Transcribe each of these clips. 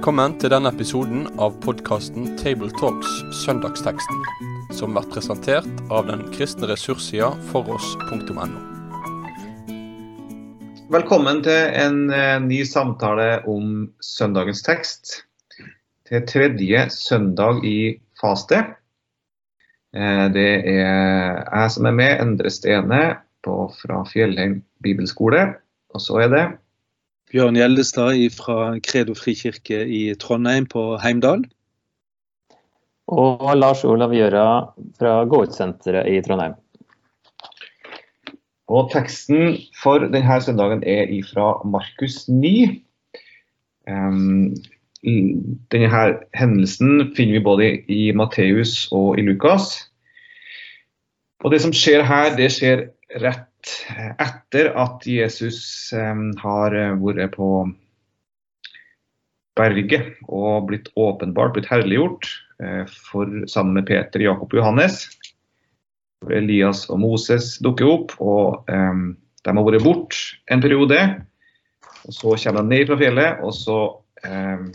Velkommen til denne episoden av podkasten Tabletalks Søndagsteksten, som blir presentert av den kristne ressurssida foross.no. Velkommen til en eh, ny samtale om søndagens tekst. Til tredje søndag i faste. Eh, Det er jeg som er med, Endre Stene på, fra Fjellheim bibelskole. Og så er det Bjørn Gjeldestad fra Kredo frikirke i Trondheim på Heimdal. Og Lars Olav Gjøra fra Gå-ut-senteret i Trondheim. Og teksten for denne søndagen er fra Markus 9. Um, denne her hendelsen finner vi både i Matteus og i Lukas. Og det som skjer her, det skjer rett etter at Jesus um, har vært på berget og blitt åpenbart, blitt herliggjort uh, for, sammen med Peter, Jakob og Johannes. Elias og Moses dukker opp, og um, de har vært borte en periode. Og Så kommer de ned fra fjellet, og så um,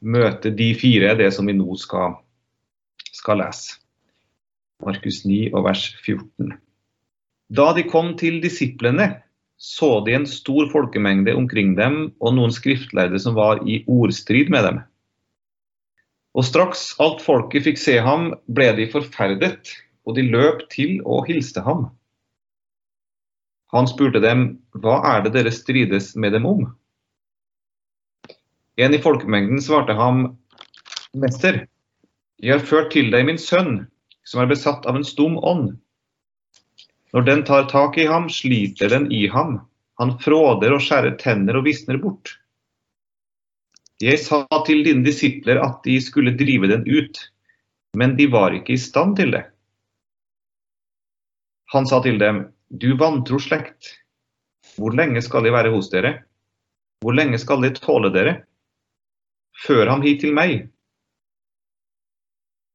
møter de fire det som vi nå skal, skal lese. Markus 9 og vers 14. Da de kom til disiplene, så de en stor folkemengde omkring dem og noen skriftlærde som var i ordstrid med dem. Og straks alt folket fikk se ham, ble de forferdet, og de løp til og hilste ham. Han spurte dem, hva er det dere strides med dem om? En i folkemengden svarte ham, Mester, jeg har ført til deg min sønn, som er besatt av en stum ånd. Når den tar tak i ham, sliter den i ham. Han fråder og skjærer tenner og visner bort. Jeg sa til dine disipler at de skulle drive den ut, men de var ikke i stand til det. Han sa til dem, du vantro slekt, hvor lenge skal jeg være hos dere? Hvor lenge skal jeg tåle dere? Før ham hit til meg.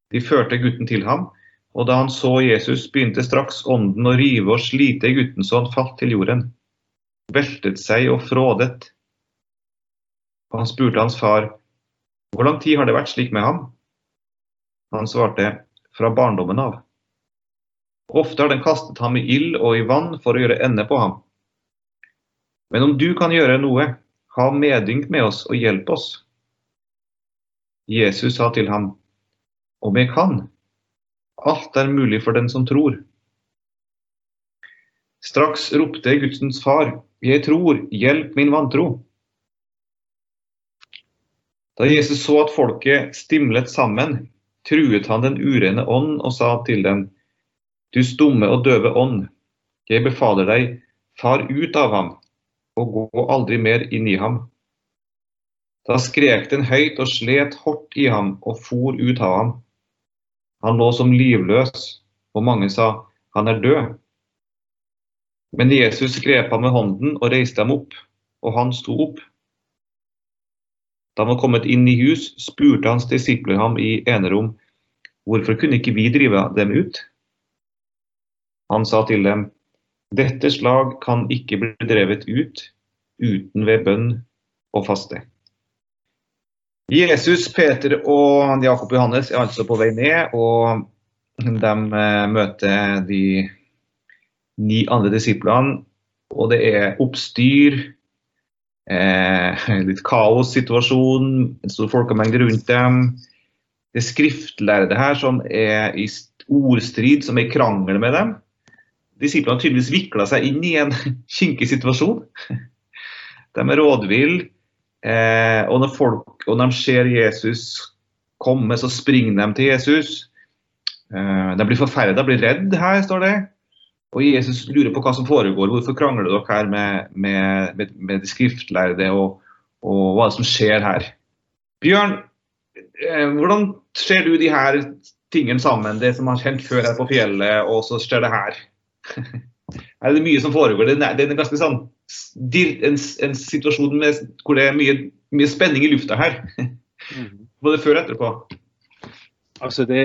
De førte gutten til ham, og da han så Jesus, begynte straks ånden å rive og slite i gutten så han falt til jorden. Veltet seg og frådet. Og han spurte hans far, hvor lang tid har det vært slik med ham? Han svarte, fra barndommen av. Ofte har den kastet ham i ild og i vann for å gjøre ende på ham. Men om du kan gjøre noe, ha medynk med oss og hjelp oss. Jesus sa til ham, om jeg kan, Alt er mulig for den som tror. Straks ropte gudsens far, jeg tror, hjelp min vantro. Da Jesus så at folket stimlet sammen, truet han den urene ånd og sa til dem, du stumme og døve ånd, jeg befaler deg, far ut av ham og gå aldri mer inn i ham. Da skrek den høyt og slet hardt i ham og for ut av ham. Han lå som livløs, og mange sa han er død. Men Jesus grep ham med hånden og reiste ham opp, og han sto opp. Da han var kommet inn i hus, spurte hans disipler ham i enerom, hvorfor kunne ikke vi drive dem ut? Han sa til dem, dette slag kan ikke bli drevet ut uten ved bønn og faste. Jesus, Peter og Jakob Johannes er altså på vei ned, og de eh, møter de ni andre disiplene. Og det er oppstyr, eh, litt kaossituasjon, en stor folkemengde rundt dem. Det er skriftlærde her som er i ordstrid, som er i krangel med dem. Disiplene har tydeligvis vikla seg inn i en kinkig situasjon. De er rådville. Eh, og, når folk, og når de ser Jesus komme, så springer de til Jesus. Eh, de blir forferda, blir redd her, står det. Og Jesus lurer på hva som foregår. Hvorfor krangler dere her med, med, med, med de skriftlærde, og, og, hva er det som skjer her? Bjørn, eh, hvordan ser du de her tingene sammen? Det som har kjent før her på fjellet, og så skjer det her. er det mye som foregår? Det er, det er ganske sånn en, en situasjon med, hvor det er mye, mye, spenning i lufta her. Mhm. Både før og etterpå. Altså det,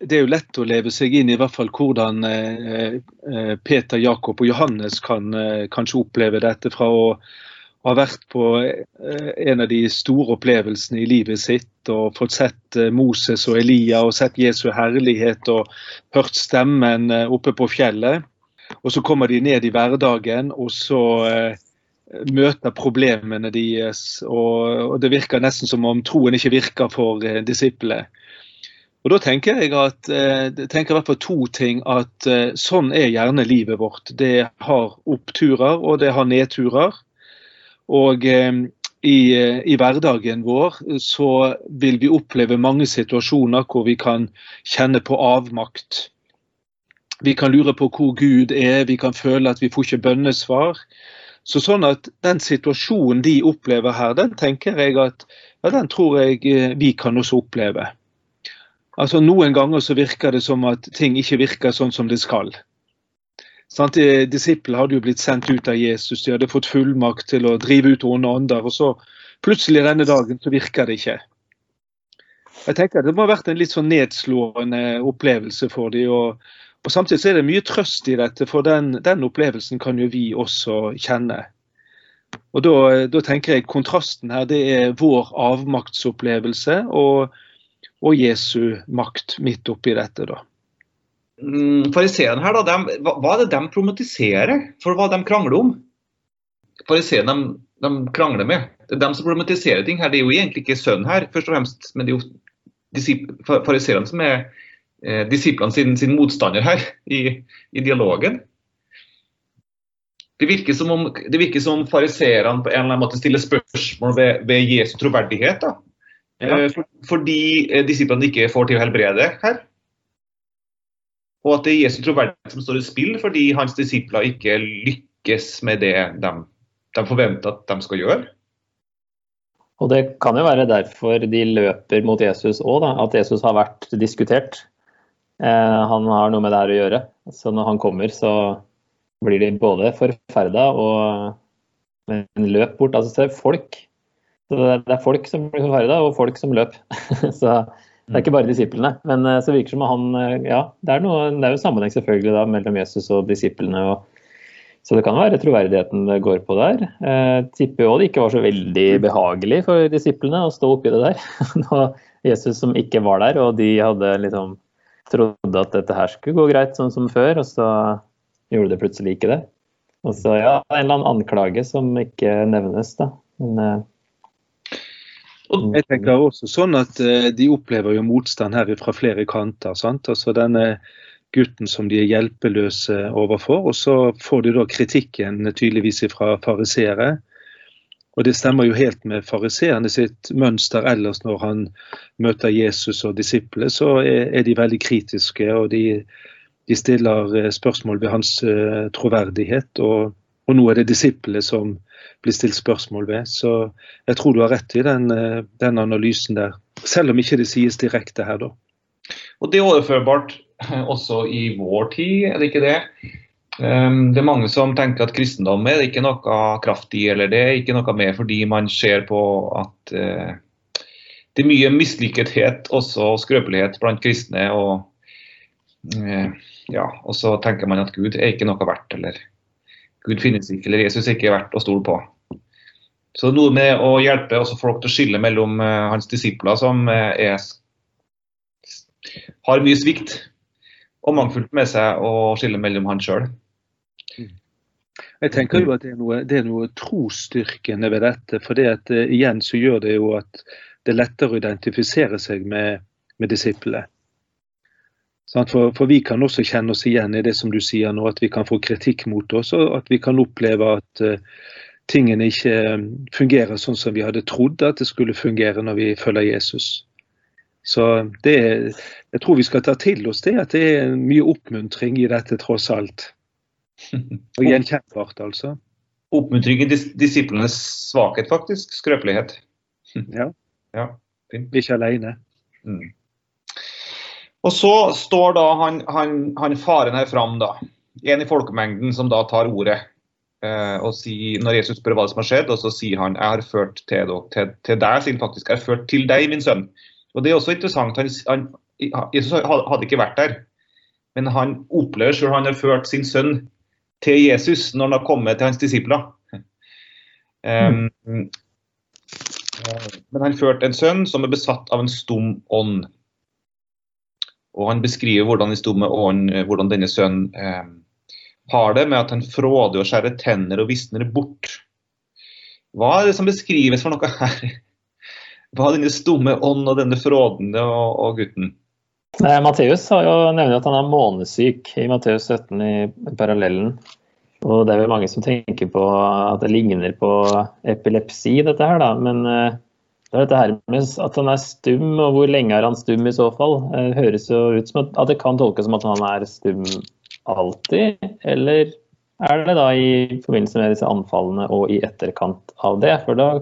det, er jo lett å leve seg inn i hvert fall hvordan eh, eh Peter, Jakob og Johannes kan eh, kanskje oppleve dette fra å, ha vært på eh, en av de store opplevelsene i livet sitt og fått sett eh, Moses og Elia og sett Jesu herlighet og hørt stemmen eh, oppe på fjellet. Og så kommer de ned i hverdagen, og så møter problemene deres. Og, det virker nesten som om troen ikke virker for disiplene. Og Da tenker jeg at, tenker i hvert fall to ting. At sånn er gjerne livet vårt. Det har oppturer og det har nedturer. Og eh, i, eh, i, hverdagen vår så vil vi oppleve mange situasjoner hvor vi kan kjenne på avmakt. Vi kan lure på hvor Gud er, vi kan føle at vi får ikke bønnesvar. Så sånn at Den situasjonen de opplever her, den tenker jeg at ja, den tror jeg eh, vi kan også oppleve. Altså Noen ganger så virker det som at ting ikke virker sånn som det skal. Sånn, Disiplene hadde jo blitt sendt ut av Jesus, de hadde fått fullmakt til å drive ut onde ånder. Og så plutselig denne dagen så virker det ikke. Jeg tenker Det må ha vært en litt sånn nedslående opplevelse for dem. Og, Samtidig er det mye trøst i dette, for den, den opplevelsen kan jo vi også kjenne. Og da, da, tenker jeg Kontrasten her det er vår avmaktsopplevelse og, og Jesu makt midt oppi dette. da. Mm, fariseerne her, da, de, hva, er det de problematiserer? For hva de krangler om? Fariseerne de, de, krangler med. De som problematiserer ting her, det er jo egentlig ikke sønnen her, først og fremst, men det er jo fariseerne som er eh, disiplene sin, sin, motstander her i, i dialogen. Det virker som om, virker som fariseerne på en eller annen måte stiller spørsmål ved, ved Jesu troverdighet. da. Ja. Eh, for, fordi eh, disiplene ikke får til å helbrede her. Og at det er Jesu troverdighet som står i spill fordi hans disipler ikke lykkes med det de, de forventer at de skal gjøre. Og Det kan jo være derfor de løper mot Jesus òg, at Jesus har vært diskutert. Eh, han har noe med det her å gjøre. Så når han kommer, så blir de både forferda og en løp bort. Altså, det er folk. Så det er folk som blir forferda, og folk som løp. så det er ikke bare disiplene. Men eh, så virker det som han eh, Ja, det er, noe, det er jo sammenheng selvfølgelig da, mellom Jesus og disiplene. Og, så det kan være troverdigheten det går på der. Eh, tipper òg det ikke var så veldig behagelig for disiplene å stå oppi det der. Når Jesus som ikke var der, og de hadde liksom trodde at dette her skulle gå greit sånn som før, og så gjorde det plutselig ikke det. Og så ja, en eller annen anklage som ikke nevnes, da. Men og jeg tenker også sånn at uh, De opplever jo motstand her fra flere kanter. sant? Altså Denne gutten som de er hjelpeløse overfor. Og så får de da kritikken tydeligvis fra fariseere. Og det stemmer jo helt med fariseerne sitt mønster ellers når han møter Jesus og disiplene, så er, de veldig kritiske. og de, de stiller eh, spørsmål ved hans uh, troverdighet. Og, og nå er det disiplene som blir stilt spørsmål ved. Så jeg tror du har rett i den, eh, den analysen der. Selv om ikke det sies direkte her, da. Og Det er overførbart også i vår tid, er det ikke det? Ehm, det er mange som tenker at kristendom er ikke noe kraftig, eller det er ikke noe mer fordi man ser på at eh, det er mye mislykkethet også skrøpelighet blant kristne. og eh, ja, og så tenker man at Gud er ikke noe verdt, eller Gud finnes ikke, eller Jesus er ikke verdt å stole på. Så det er noe med å hjelpe folk til å skille mellom uh, hans disipler, som er, har mye svikt og mangfullt med seg, og skille mellom han sjøl. Jeg tenker jo at det er noe, det er noe trosstyrkende ved dette. For det at, uh, igjen så gjør det jo at det er lettere å identifisere seg med, med disiplene. For, for, vi kan også kjenne oss igjen i det som du sier nå, at vi kan få kritikk mot oss, og at vi kan oppleve at uh, tingene ikke eh, fungerer sånn som vi hadde trodd at det skulle fungere når vi følger Jesus. Så det, jeg tror vi skal ta til oss det, at det er mye oppmuntring i dette tross alt. Og gjenkjennbart, altså. Oppmuntring i dis disiplenes svakhet, faktisk. Skrøpelighet. Ja. ja ikke alene. Mm. Og så står da han, han, han faren her fram, da. En i folkemengden som da tar ordet. Eh, og sier, når Jesus spør hva som har skjedd, og så sier han jeg har ført til, dere, til, til deg, sier faktisk. Jeg har ført til deg, min sønn. Og Det er også interessant. Han, han, Jesus hadde ikke vært der, men han opplever selv han har ført sin sønn til Jesus når han har kommet til hans disipler. Um, men han førte en sønn som er besatt av en stum ånd. Og Han beskriver hvordan, ånd, hvordan denne sønnen eh, har det med at han fråder og skjærer tenner og visner bort. Hva er det som beskrives for noe her? Hva er denne stumme ånd og denne frådende og, og gutten? Matteus har jo nevnt at han er månesyk i Matteus 17 i parallellen. Og det er vel mange som tenker på at det ligner på epilepsi, dette her, da. Men uh, det er dette her med at han er stum, og hvor lenge er han stum i så fall? Det uh, høres jo ut som at, det kan tolkes som at han er stum alltid, eller er det da i forbindelse med disse anfallene og i etterkant av det? For da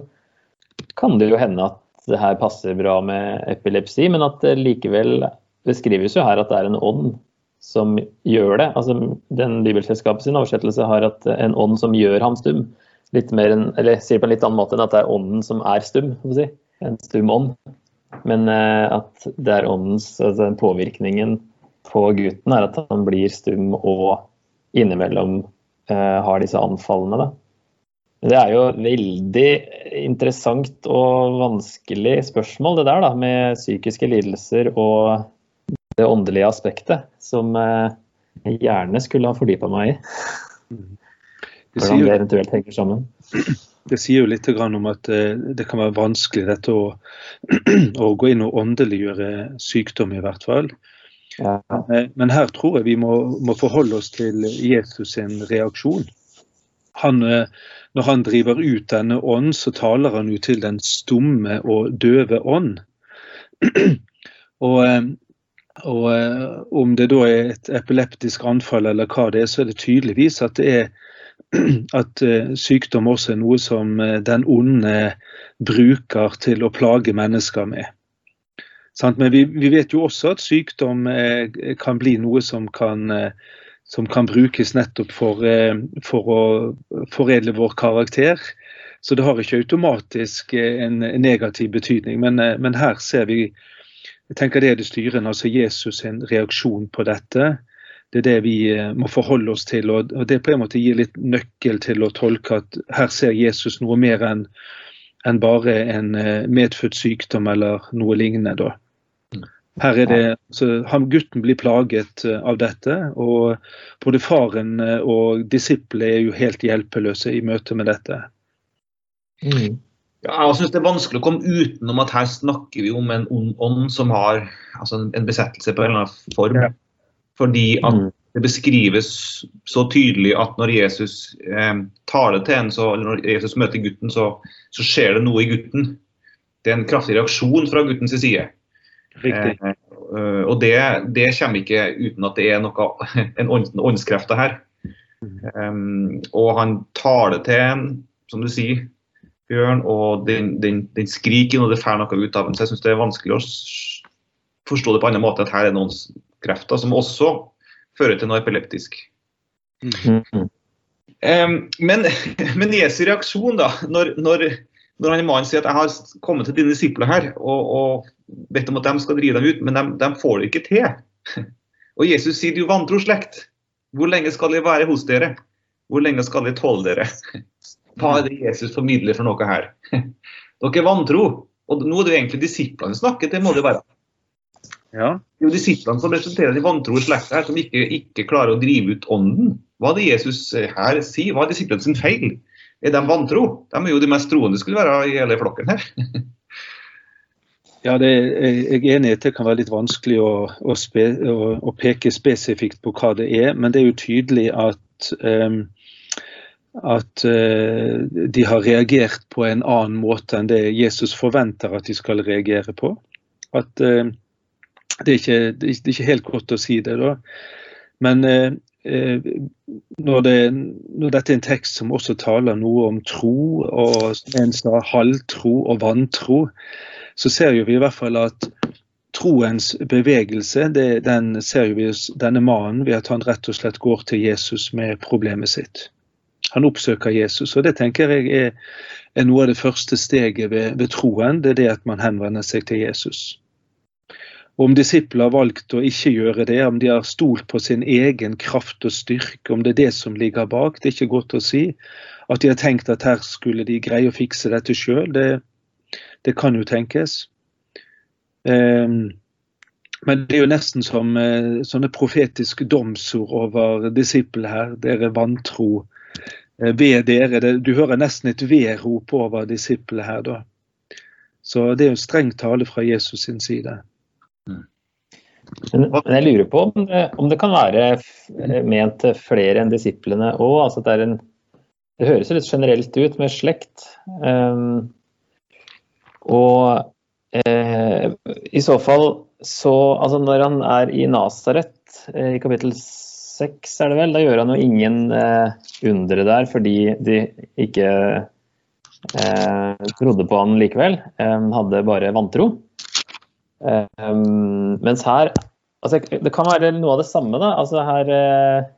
kan det jo hende at det her passer bra med epilepsi, men at det likevel beskrives jo her at det er en ånd som gjør det. Altså, den Bibelselskapet sin oversettelse har at en ånd som gjør ham stum. Litt mer en, eller sier det på en litt annen måte enn at det er ånden som er stum. Si. En stum ånd. Men eh, at det er åndens altså den påvirkningen på gutten er at han blir stum og innimellom eh, har disse anfallene. Da. Det er jo veldig interessant og vanskelig spørsmål det der da, med psykiske lidelser og det åndelige aspektet, som eh, jeg gjerne skulle ha fordypa meg i. Hvordan det eventuelt henger sammen. Det sier jo litt om at eh, det kan være vanskelig dette å, å gå inn og åndeliggjøre sykdom, i hvert fall. Ja. Eh, men her tror jeg vi må, må, forholde oss til Jesus sin reaksjon. Han, når han driver ut denne ånd, så taler han jo til den stumme og døve ånd. Og og eh, Om det da er et epileptisk anfall eller hva det er, så er det tydeligvis at det er at eh, sykdom også er noe som eh, den onde bruker til å plage mennesker med. Men vi, vi, vet jo også at sykdom kan bli noe som kan, som kan brukes nettopp for, for, å foredle vår karakter. Så det har ikke automatisk en negativ betydning. Men, men her ser vi jeg tenker Det er det styrende, altså Jesus' sin reaksjon på dette. Det er det vi eh, må forholde oss til. og Det på en måte gir litt nøkkel til å tolke at her ser Jesus noe mer enn en bare en eh, medfødt sykdom eller noe lignende. da. Her er det, så han, Gutten blir plaget eh, av dette, og både faren og disiplene er jo helt hjelpeløse i møte med dette. Mm. Ja, jeg synes Det er vanskelig å komme utenom at her snakker vi om en ond ånd som har altså en besettelse på en eller annen form. Ja. Fordi at mm. det beskrives så tydelig at når Jesus eh, taler til en, så, eller når Jesus møter gutten, så, så, skjer det noe i gutten. Det er en kraftig reaksjon fra guttens side. Eh, og det, det, kommer ikke uten at det er noe, en åndskrefter her. Um, og han taler til en, som du sier, bjørn, og den, den, den skriker og det får noe ut av den. Så jeg syns det er vanskelig å forstå det på en annen måte at her er noen krefter som også fører til noe epileptisk. Mm. Um, men, men Jesu reaksjon, da, når, når, når han mannen sier at jeg har kommet til dine disipler her og, og bedt om at de skal drive dem ut, men de, de får det ikke til. Og Jesus sier du vantro slekt, hvor lenge skal jeg være hos dere? Hvor lenge skal jeg tåle dere? Hva er det Jesus formidler for noe her? Dere er vantro. Og nå er det jo egentlig disiplene som snakker, det må det være. Ja. Det er jo disiplene som representerer de vantro i slekta her, som ikke, ikke, klarer å drive ut ånden. Hva er det Jesus her sier? Hva er disiplene sin feil? Er de vantro? De er jo de mest troende skulle være i hele flokken her. ja, det, Jeg er enig i at det kan være litt vanskelig å, å, spe, å, å, peke spesifikt på hva det er, men det er jo tydelig at um, at uh, de har reagert på en annen måte enn det Jesus forventer at de skal reagere på. At uh, det, er ikke, det, er ikke, helt godt å si det, da. Men uh, når, det, når, dette er en tekst som også taler noe om tro, og en sa halvtro og vantro, så ser vi i hvert fall at troens bevegelse, det, den ser vi hos denne mannen ved at han rett og slett går til Jesus med problemet sitt. Han oppsøker Jesus. og Det tenker jeg er, er noe av det første steget ved, ved, troen. Det er det at man henvender seg til Jesus. Om disipler har valgt å ikke gjøre det, om de har stolt på sin egen kraft og styrke, om det er det som ligger bak, det er ikke godt å si. At de har tenkt at her skulle de greie å fikse dette sjøl, det, det, kan jo tenkes. Um, men det er jo nesten som uh, sånne profetiske domsord over disiplene her. Dere vantro ved dere. Du hører nesten et vedrop over disiplene her da. Så det er jo streng tale fra Jesus sin side. Men, men, jeg lurer på om det, om det kan være ment flere enn disiplene òg. Altså det, det høres litt generelt ut med slekt. Um, og eh, i så fall så Altså når han er i Nasaret, eh, i kapittel seks er det vel, da gjør han jo ingen eh, undre der fordi de ikke eh, trodde på han likevel. Han hadde bare vantro. Um, mens her altså, Det kan være noe av det samme. da, altså her uh,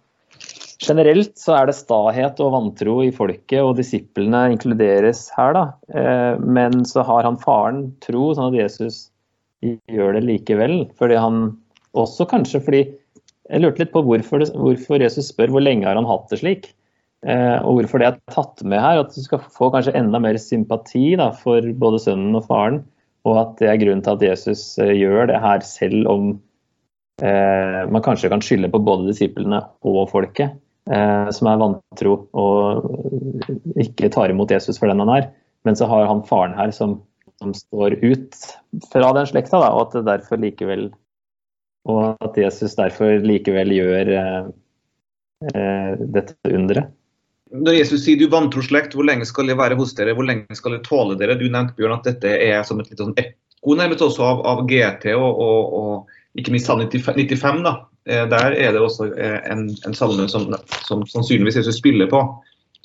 Generelt så er det stahet og vantro i folket, og disiplene inkluderes her. da, uh, Men så har han faren tro, sånn at Jesus gjør det likevel. fordi han Også kanskje fordi Jeg lurte litt på hvorfor, hvorfor Jesus spør hvor lenge har han hatt det slik. Uh, og hvorfor det er tatt med her. At du skal få kanskje enda mer sympati da, for både sønnen og faren og at det er grunnen til at Jesus eh, gjør det her, selv om eh, man kanskje kan skylde på både disiplene og folket, eh, som er vantro og ikke tar imot Jesus for den han er. Men så har han faren her som, som står ut fra den slekta, da, og at det derfor likevel at Jesus derfor likevel gjør eh, eh dette underet. Når Jesus sier du vantro slekt, hvor lenge skal jeg være hos dere, hvor lenge skal jeg tåle dere? Du nevnte Bjørn, at dette er som et litt sånn ekko nærmest også av, av GT og, og, og ikke minst Salme 95. da. Eh, der er det også eh, en, en salme som, som, sannsynligvis Jesus spiller på,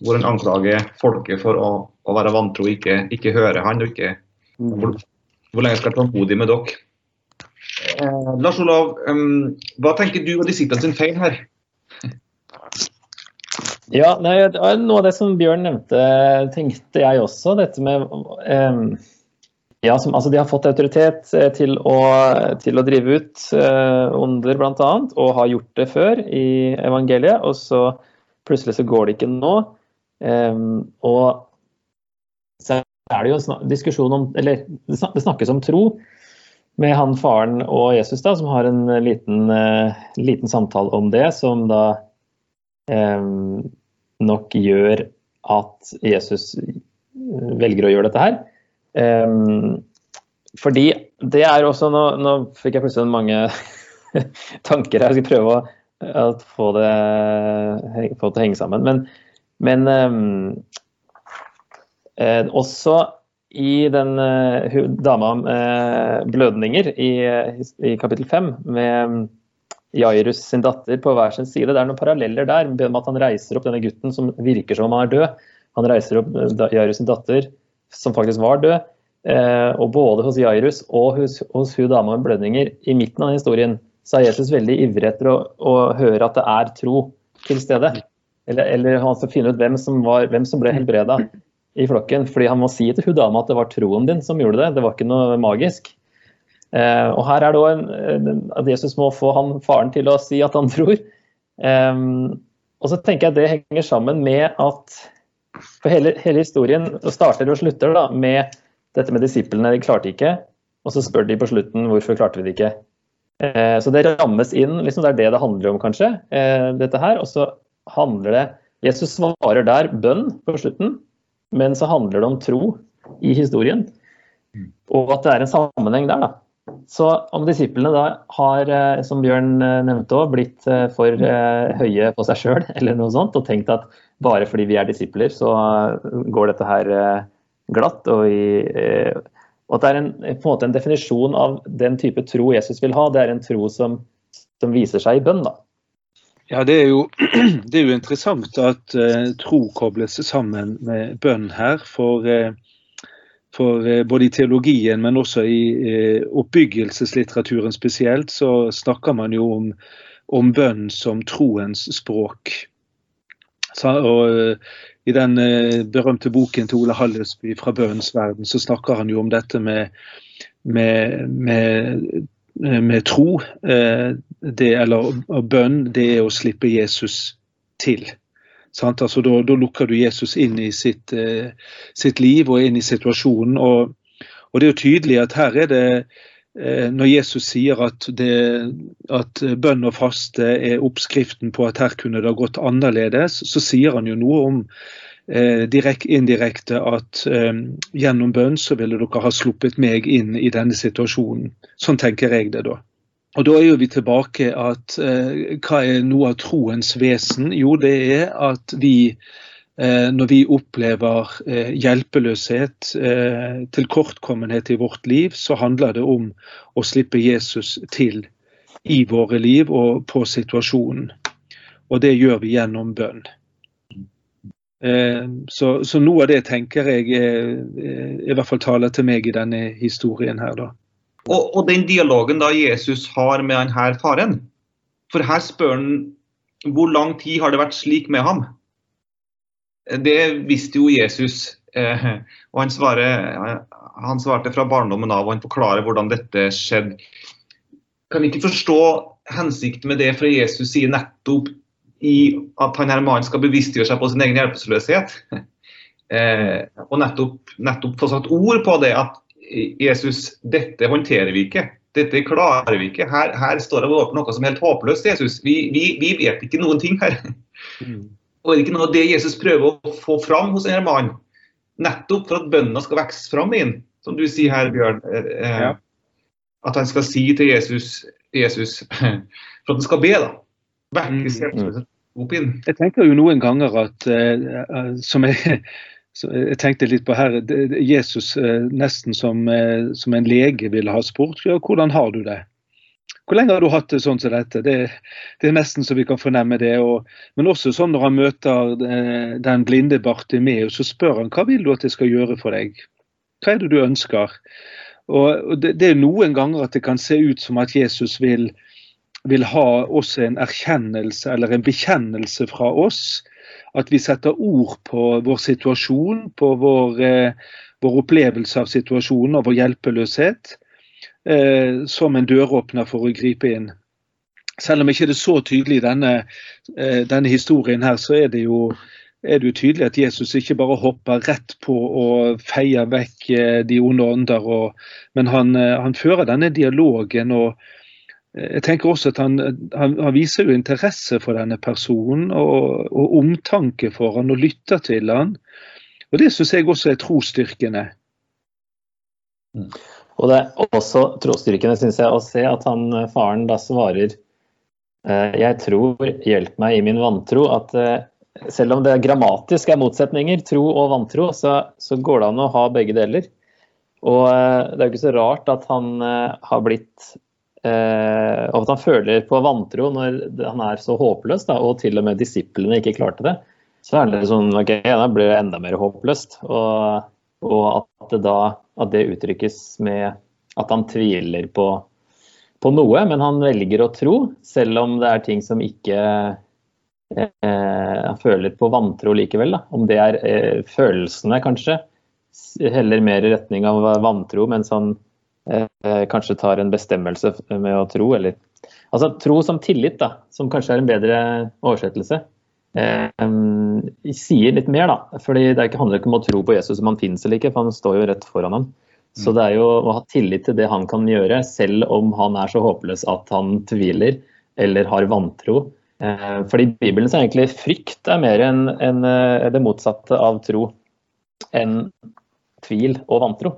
hvor han anklager folket for å, å være vantro ikke, ikke høre han, og ikke hvor, hvor lenge skal jeg tålmodig med dere? Eh, Lars Olav, um, hva tenker du og disiplene sin feil her? Ja, nei, Noe av det som Bjørn nevnte, tenkte jeg også. Dette med eh, ja, som, altså De har fått autoritet eh, til å, til å drive ut eh, onder, bl.a., og har gjort det før i evangeliet. Og så plutselig så går det ikke nå. Eh, og så er det jo en diskusjon om Eller det snakkes om tro med han faren og Jesus, da, som har en liten, eh, liten samtale om det, som da nok gjør at Jesus velger å gjøre dette her. fordi det er også Nå, nå fikk jeg plutselig mange tanker her. Jeg skal prøve å, å få, det, få, det, til å henge sammen. Men, men um, eh, også i den uh, dama med blødninger i, i kapittel fem, med Jairus sin datter på hver sin side. Det er noen paralleller der med at han reiser opp denne gutten som virker som om han er død. Han reiser opp eh, Jairus sin datter, som faktisk var død. Uh, og både hos Jairus og hos, hos hun dama med blødninger, i midten av historien, så er Jesus veldig ivrig etter å, å, høre at det er tro til stede. Eller, eller han skal finne ut hvem som, var, hvem som ble helbreda i flokken. Fordi han må si til hun dama at det var troen din som gjorde det, det var ikke noe magisk. Eh, og her er det òg at Jesus må få han, faren til å si at han tror. Eh, og så tenker jeg at det henger sammen med at for hele, hele historien starter og slutter da, med dette med disiplene. De klarte ikke, og så spør de på slutten hvorfor klarte vi det ikke. Eh, så det rammes inn, liksom det er det det handler om, kanskje. Eh, dette her, Og så handler det Jesus svarer der bønn på slutten, men så handler det om tro i historien. Mm. Og at det er en sammenheng der. da. Så om disiplene da har, eh, som Bjørn eh, nevnte òg, blitt eh, for høye på seg sjøl eller noe sånt, og tenkt at bare fordi vi er disipler, så går dette her glatt. Og, i, og at det er en, på en måte en definisjon av den type tro Jesus vil ha, det er en tro som, som viser seg i bønn. da. Ja, det er, jo, det er jo interessant at uh, tro kobles sammen med bønn her. For uh, for uh, både i teologien, men også i oppbyggelseslitteraturen spesielt, så snakker man jo om, om bønn som troens språk. Så, og I den berømte boken til Ole Hallesby fra bønnens verden, så snakker han jo om dette med, med, med med tro, det, eller bønn, det er å slippe Jesus til. Altså, da, da, lukker du Jesus inn i sitt, sitt, liv og inn i situasjonen. Og, og det er jo tydelig at her er det Eh, når Jesus sier at, det, at, bønn og faste er oppskriften på at her kunne det ha gått annerledes, så sier han jo noe om eh, direkt, indirekte at eh, gjennom bønn så ville dere ha sluppet meg inn i denne situasjonen. Sånn tenker jeg det da. Og Da er jo vi tilbake at eh, hva er noe av troens vesen? Jo, det er at vi Eh, når vi opplever eh, hjelpeløshet, eh, tilkortkommenhet i vårt liv, så handler det om å slippe Jesus til i våre liv og på situasjonen. Og det gjør vi gjennom bønn. Så, så noe av det tenker jeg i hvert fall taler til meg i denne historien her, da. Og, og den dialogen da Jesus har med denne faren, for her spør han hvor lang tid har det vært slik med ham? Det visste jo Jesus. Eh, og han, svarer, han svarte fra barndommen av, og han forklarer hvordan dette skjedde. Kan ikke forstå hensikten med det, fra Jesus sier nettopp i at han her mannen skal bevisstgjøre seg på sin egen hjelpeløshet. Eh, og nettopp, nettopp få satt ord på det at Jesus, dette håndterer vi ikke. Dette klarer vi ikke. Her, her står det overfor noe som er helt håpløst, Jesus. Vi, vi, vi, vet ikke noen ting her. Mm. Og er det ikke noe av det Jesus prøver å få fram hos denne mannen? Nettopp for at bønna skal vokse fram inn, som du sier her, Bjørn. Eh, eh, ja. At han skal si til Jesus, Jesus for at han skal be, da. Vekkes mm. opp inn. Jeg tenker jo noen ganger at uh, som jeg, jeg tenkte litt på her, Jesus uh, nesten som, uh, som, en lege ville ha spurt ja, hvordan har du det? Hvor lenge har du hatt det sånn som dette? Det, det er nesten så vi kan fornemme det. Og, men også sånn når han møter eh, den blinde Bartimeus, så spør han hva vil du at jeg skal gjøre for deg? Hva er det du ønsker? Og det, det er noen ganger at det kan se ut som at Jesus vil, vil ha også en erkjennelse eller en bekjennelse fra oss. At vi setter ord på vår situasjon, på vår, eh, vår opplevelse av situasjonen og vår hjelpeløshet eh, som en døråpner for å gripe inn. Selv om ikke det er så tydelig i denne, eh, denne historien her, så er det, jo, er det jo tydelig at Jesus ikke bare hopper rett på og feier vekk de onde ånder, men han, han, fører denne dialogen. og jeg tenker også at han, han, han, viser jo interesse for denne personen og, og omtanke for han og lytter til han. Og Det syns jeg også er trosstyrkende. Mm. Og det er også trosstyrkende, synes jeg, å se at han, eh, faren da svarer eh, Jeg tror, hjelp meg i min vantro. At eh, selv om det grammatisk er motsetninger, tro og vantro, så, så går det an å ha begge deler. Og det er jo ikke så rart at han har blitt og at han føler på vantro når han er så håpløs, da, og til og med disiplene ikke klarte det. Så er det sånn ok, da blir det enda mer håpløst. Og, og at det da at det uttrykkes med at han tviler på, på, noe, men han velger å tro, selv om det er ting som ikke eh, Han føler på vantro likevel. Da. Om det er eh, følelsene, kanskje, heller mer i retning av vantro, mens han eh, kanskje tar en bestemmelse med å tro, eller Altså tro som tillit, da, som kanskje er en bedre oversettelse. Eh, sier litt mer, da. fordi Det ikke, handler ikke om å tro på Jesus om han finnes eller ikke, for han står jo rett foran ham. Så det er jo å ha tillit til det han kan gjøre, selv om han er så håpløs at han tviler eller har vantro. Eh, fordi Bibelen så er egentlig frykt er mer enn en, eh, det motsatte av tro enn tvil og vantro.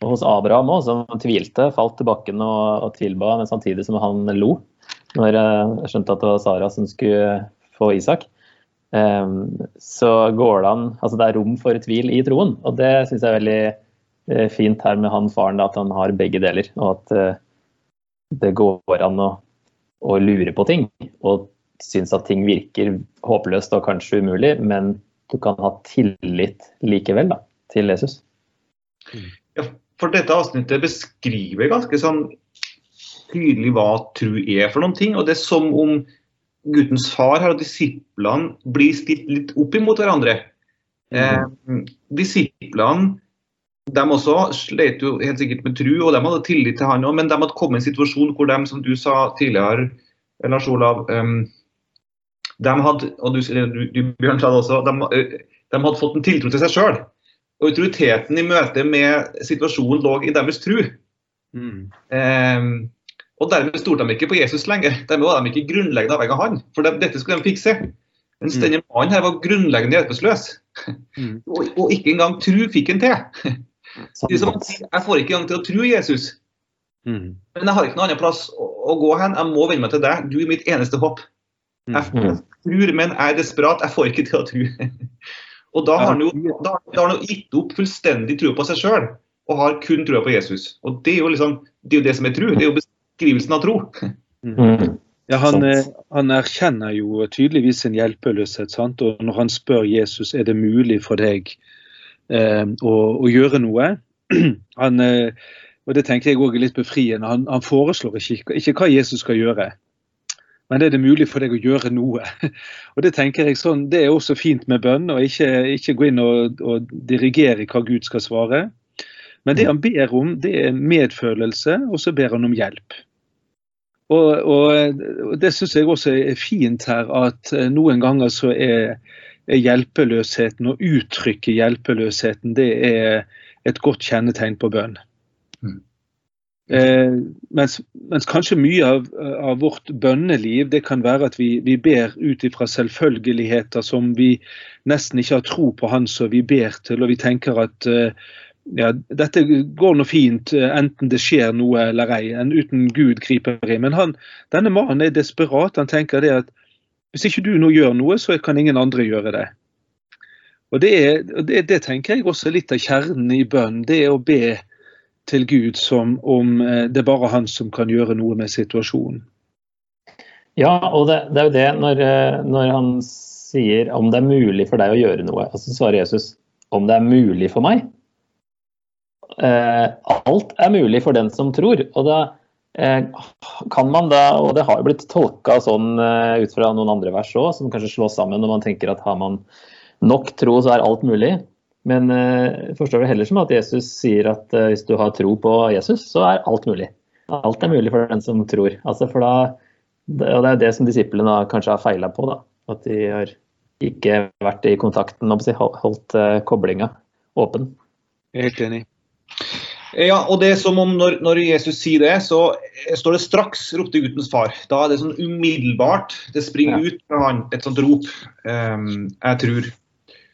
Hos Abraham òg, som tvilte, falt til bakken og, og tilba, men samtidig som han lo når jeg skjønte at det var Sara som skulle få Isak. Ehm, så går det an Altså det er rom for tvil i troen, og det syns jeg er veldig eh, fint her med han faren, at han har begge deler. Og at eh, det går an å, å lure på ting og synes at ting virker håpløst og kanskje umulig, men du kan ha tillit likevel da, til Jesus. Ja, for dette avsnittet beskriver ganske sånn tydelig hva tro er for noen ting. og det er som om guttens far her og disiplene blir stilt litt opp imot hverandre. Mm. Eh, disiplene de også slet jo helt sikkert med tru, og de hadde tillit til han òg, men de hadde kommet i en situasjon hvor de, som du sa tidligere, Lars Olav, um, de hadde, og du, du, du Bjørn sa det også, de, de hadde fått en tiltro til seg sjøl. Og autoriteten i møte med situasjonen lå i deres tru. Mm. Eh, og dermed stolte de ikke på Jesus lenger. Dermed var de ikke grunnleggende avhengig av han. For de, dette skulle de fikse. Mens mm. denne mannen her var grunnleggende hjelpeløs. Mm. og, og, ikke engang tru fikk han til. Som, jeg får ikke engang til å tro Jesus. Mm. Men jeg har ikke noen annen plass å, å, gå hen. Jeg må venne meg til deg. Du er mitt eneste håp. Mm. Jeg, jeg tror, men jeg er desperat. Jeg får ikke til å tro. og da har han jo, da, da har han gitt opp fullstendig tro på seg sjøl og har kun trua på Jesus. Og det er jo liksom, det er jo det som er tro. Det er jo beskrivelsen av tro. Mm. Ja, han, eh, han, erkjenner jo tydeligvis sin hjelpeløshet. Sant? Og når han spør Jesus er det mulig for deg eh, å, å, gjøre noe han, eh, og Det tenker jeg også er litt befriende. Han, han foreslår ikke, ikke, hva Jesus skal gjøre, men er det mulig for deg å gjøre noe. Og Det tenker jeg sånn, det er også fint med bønn, og ikke, ikke gå inn og, og dirigere hva Gud skal svare. Men det han ber om, det er medfølelse, og så ber han om hjelp. Og, og, og Det syns jeg også er fint her, at eh, noen ganger så er, er hjelpeløsheten, å uttrykke hjelpeløsheten, det er et godt kjennetegn på bønn. Eh, mens, mens, kanskje mye av, av, vårt bønneliv det kan være at vi, vi ber ut ifra selvfølgeligheter som vi nesten ikke har tro på Han som vi ber til, og vi tenker at eh, ja, dette går nå fint, eh, enten det skjer noe eller ei, enn uten Gud griper inn. Men han, denne mannen er desperat. Han tenker det at hvis ikke du nå gjør noe, så kan ingen andre gjøre det. Og det, er, det, det tenker jeg også er litt av kjernen i bønn. Det er å be til Gud som om eh, det er bare han som kan gjøre noe med situasjonen. Ja, og det, det er jo det når, eh, når, han sier om det er mulig for deg å gjøre noe. Altså svarer Jesus om det er mulig for meg. Eh, alt er mulig for den som tror. Og da eh, kan man da, og det har blitt tolka sånn ut fra noen andre vers òg, som kanskje slås sammen når man tenker at har man nok tro, så er alt mulig. Men jeg forstår det heller som at Jesus sier at hvis du har tro på Jesus, så er alt mulig. Alt er mulig for den som tror. Altså for da, og Det er det som disiplene kanskje har feila på. da, At de har ikke vært i kontakten og holdt koblinga åpen. Jeg er helt enig. Ja, og det er som om når, når, Jesus sier det, så står det straks, ropte guttens far. Da er det sånn umiddelbart. Det springer ja. ut fra han et sånt rop. Um, jeg tror.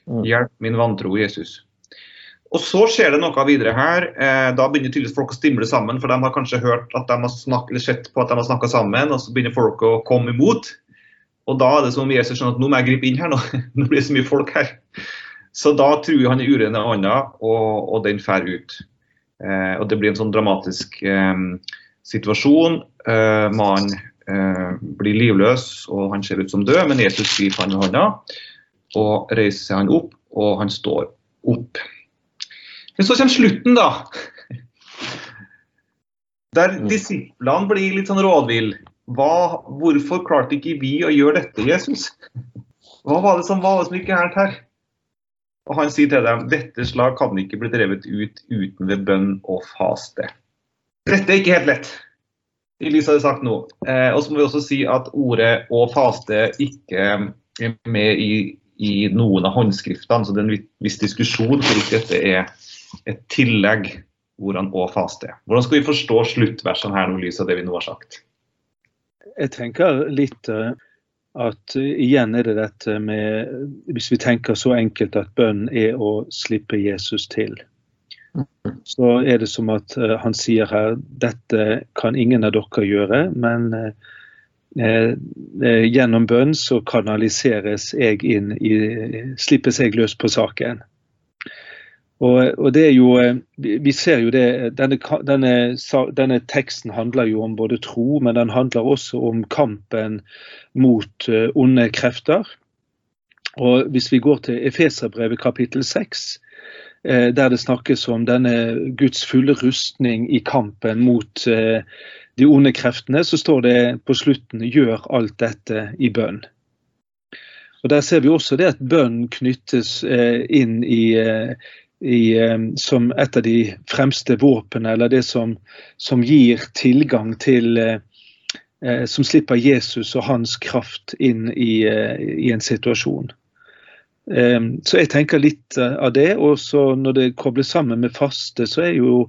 Mm. Hjelp min vantro, Jesus. Og så skjer det noe videre her. Eh, da begynner tydeligvis folk å stimle sammen, for de har kanskje hørt at de har snakket, eller sett på at de har snakka sammen, og så begynner folk å komme imot. Og da er det som om Jesus skjønner at nå må jeg gripe inn her, nå, nå blir det så mye folk her. Så da truer han i urene ånda, og, og den fer ut. Eh, og Det blir en sånn dramatisk eh, situasjon. Eh, Mannen eh, blir livløs og han ser ut som død, men Jesus griper han i hånda og reiser han opp, og han står opp. Men så kommer slutten, da. Der mm. disiplene blir litt sånn rådville. Hvorfor klarte ikke vi å gjøre dette, Jesus? Hva var det som var det som gikk gærent her? Og han sier til dem dette slag kan ikke bli drevet ut uten ved bønn og faste. Dette er ikke helt lett. Elise hadde sagt nå. Eh, og så må vi også si at ordet 'å faste' ikke er med i, i noen av håndskriftene. Så det er en viss diskusjon hvorvidt dette er et tillegg, hvordan 'å faste'. Hvordan skal vi forstå sluttversene her nå, lys av det vi nå har sagt? Jeg tenker litt uh, at uh, igjen er det dette med Hvis vi tenker så enkelt at bønn er å slippe Jesus til, så er det som at uh, han sier her dette kan ingen av dere gjøre, men gjennom bønn så kanaliseres jeg inn i Slippes jeg løs på saken. Og, og, det er jo, Vi ser jo det denne, denne, denne, teksten handler jo om både tro, men den handler også om kampen mot onde krefter. Og Hvis vi går til Efeserbrevet kapittel 6, uh, der det snakkes om denne Guds fulle rustning i kampen mot de onde kreftene, så står det på slutten 'gjør alt dette i bønn'. Og Der ser vi også det at bønn knyttes inn i i, som et av de fremste våpnene, eller det som, som gir tilgang til Som slipper Jesus og hans kraft inn i, i en situasjon. Så jeg tenker litt av det. Og når det kobles sammen med faste, så er jo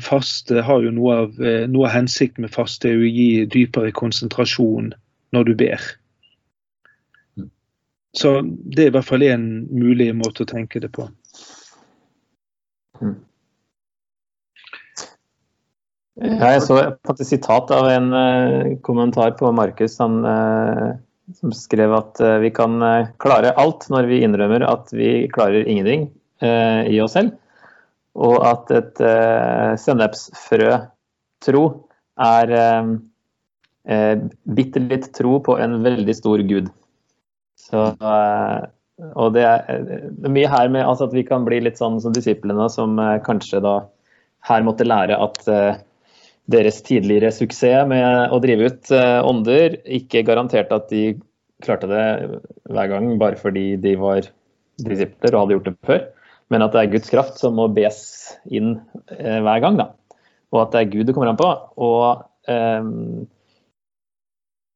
faste har jo noe av, noe av hensikten med faste er å gi dypere konsentrasjon når du ber. Så det er i hvert fall en mulig måte å tenke det på. Mm. Ja, jeg så et sitat av en kommentar på Markus som skrev at vi kan klare alt når vi innrømmer at vi klarer ingenting i oss selv. Og at et sennepsfrø-tro er bitte litt tro på en veldig stor gud. Så, uh, og det er, det er, mye her med altså at vi kan bli litt sånn som disiplene, som eh, kanskje da her måtte lære at uh, deres tidligere suksess med å drive ut uh, ånder ikke garanterte at de klarte det hver gang bare fordi de var disipler og hadde gjort det før, men at det er Guds kraft som må bes inn eh, hver gang. da, Og at det er Gud det kommer an på. og eh,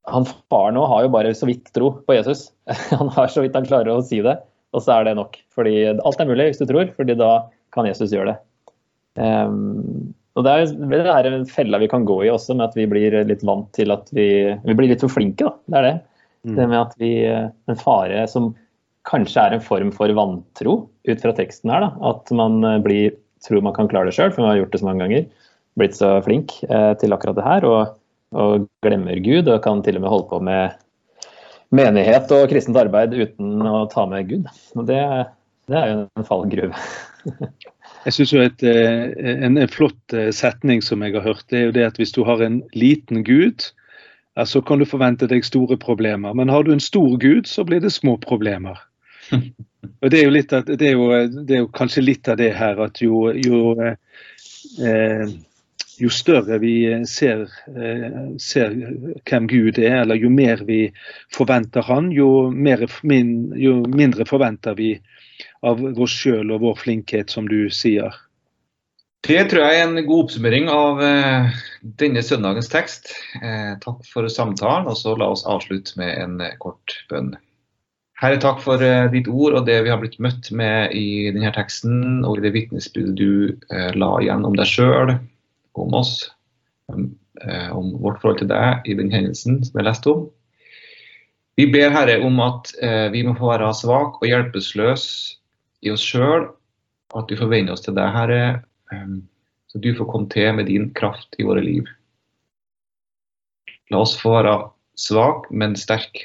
han faren nå har jo bare så vidt tro på Jesus. Han har så vidt han klarer å si det, og så er det nok. Fordi alt er mulig hvis du tror, fordi da kan Jesus gjøre det. Um, og Det er det her en fella vi kan gå i også, med at vi blir litt vant til at vi, vi blir litt for flinke. da, Det er det. Mm. Det med at vi, En fare som kanskje er en form for vantro, ut fra teksten her. da, At man blir, tror man kan klare det sjøl, for man har gjort det så mange ganger. Blitt så flink eh, til akkurat det her. og og glemmer Gud, og kan til og med holde på med menighet og kristent arbeid uten å ta med Gud. Og det, det er jo en fallgruve. jeg et, eh, en, en, flott eh, setning som jeg har hørt, det er jo det at hvis du har en liten gud, så kan du forvente deg store problemer. Men har du en stor gud, så blir det små problemer. Og det er, av, det, er jo, det er jo, kanskje litt av det her at jo, jo eh, jo større vi ser, eh, ser, hvem Gud er, eller jo mer vi forventer Han, jo, mer, jo mindre forventer vi av oss sjøl og vår flinkhet, som du sier. Det tror jeg er en god oppsummering av uh, denne søndagens tekst. Uh, takk for samtalen, og så la oss avslutte med en kort bønn. Herre, takk for ditt ord og det vi har blitt møtt med i denne teksten, og i det vitnesbyrdet du la igjen om deg sjøl, om oss, eh, om vårt forhold til deg i den hendelsen som jeg leste om. Vi ber Herre om at eh, vi må få være svake og hjelpeløse i oss sjøl, at vi får venne oss til deg, Herre, eh, så du får komme til med din kraft i våre liv. La oss få være svak, men sterk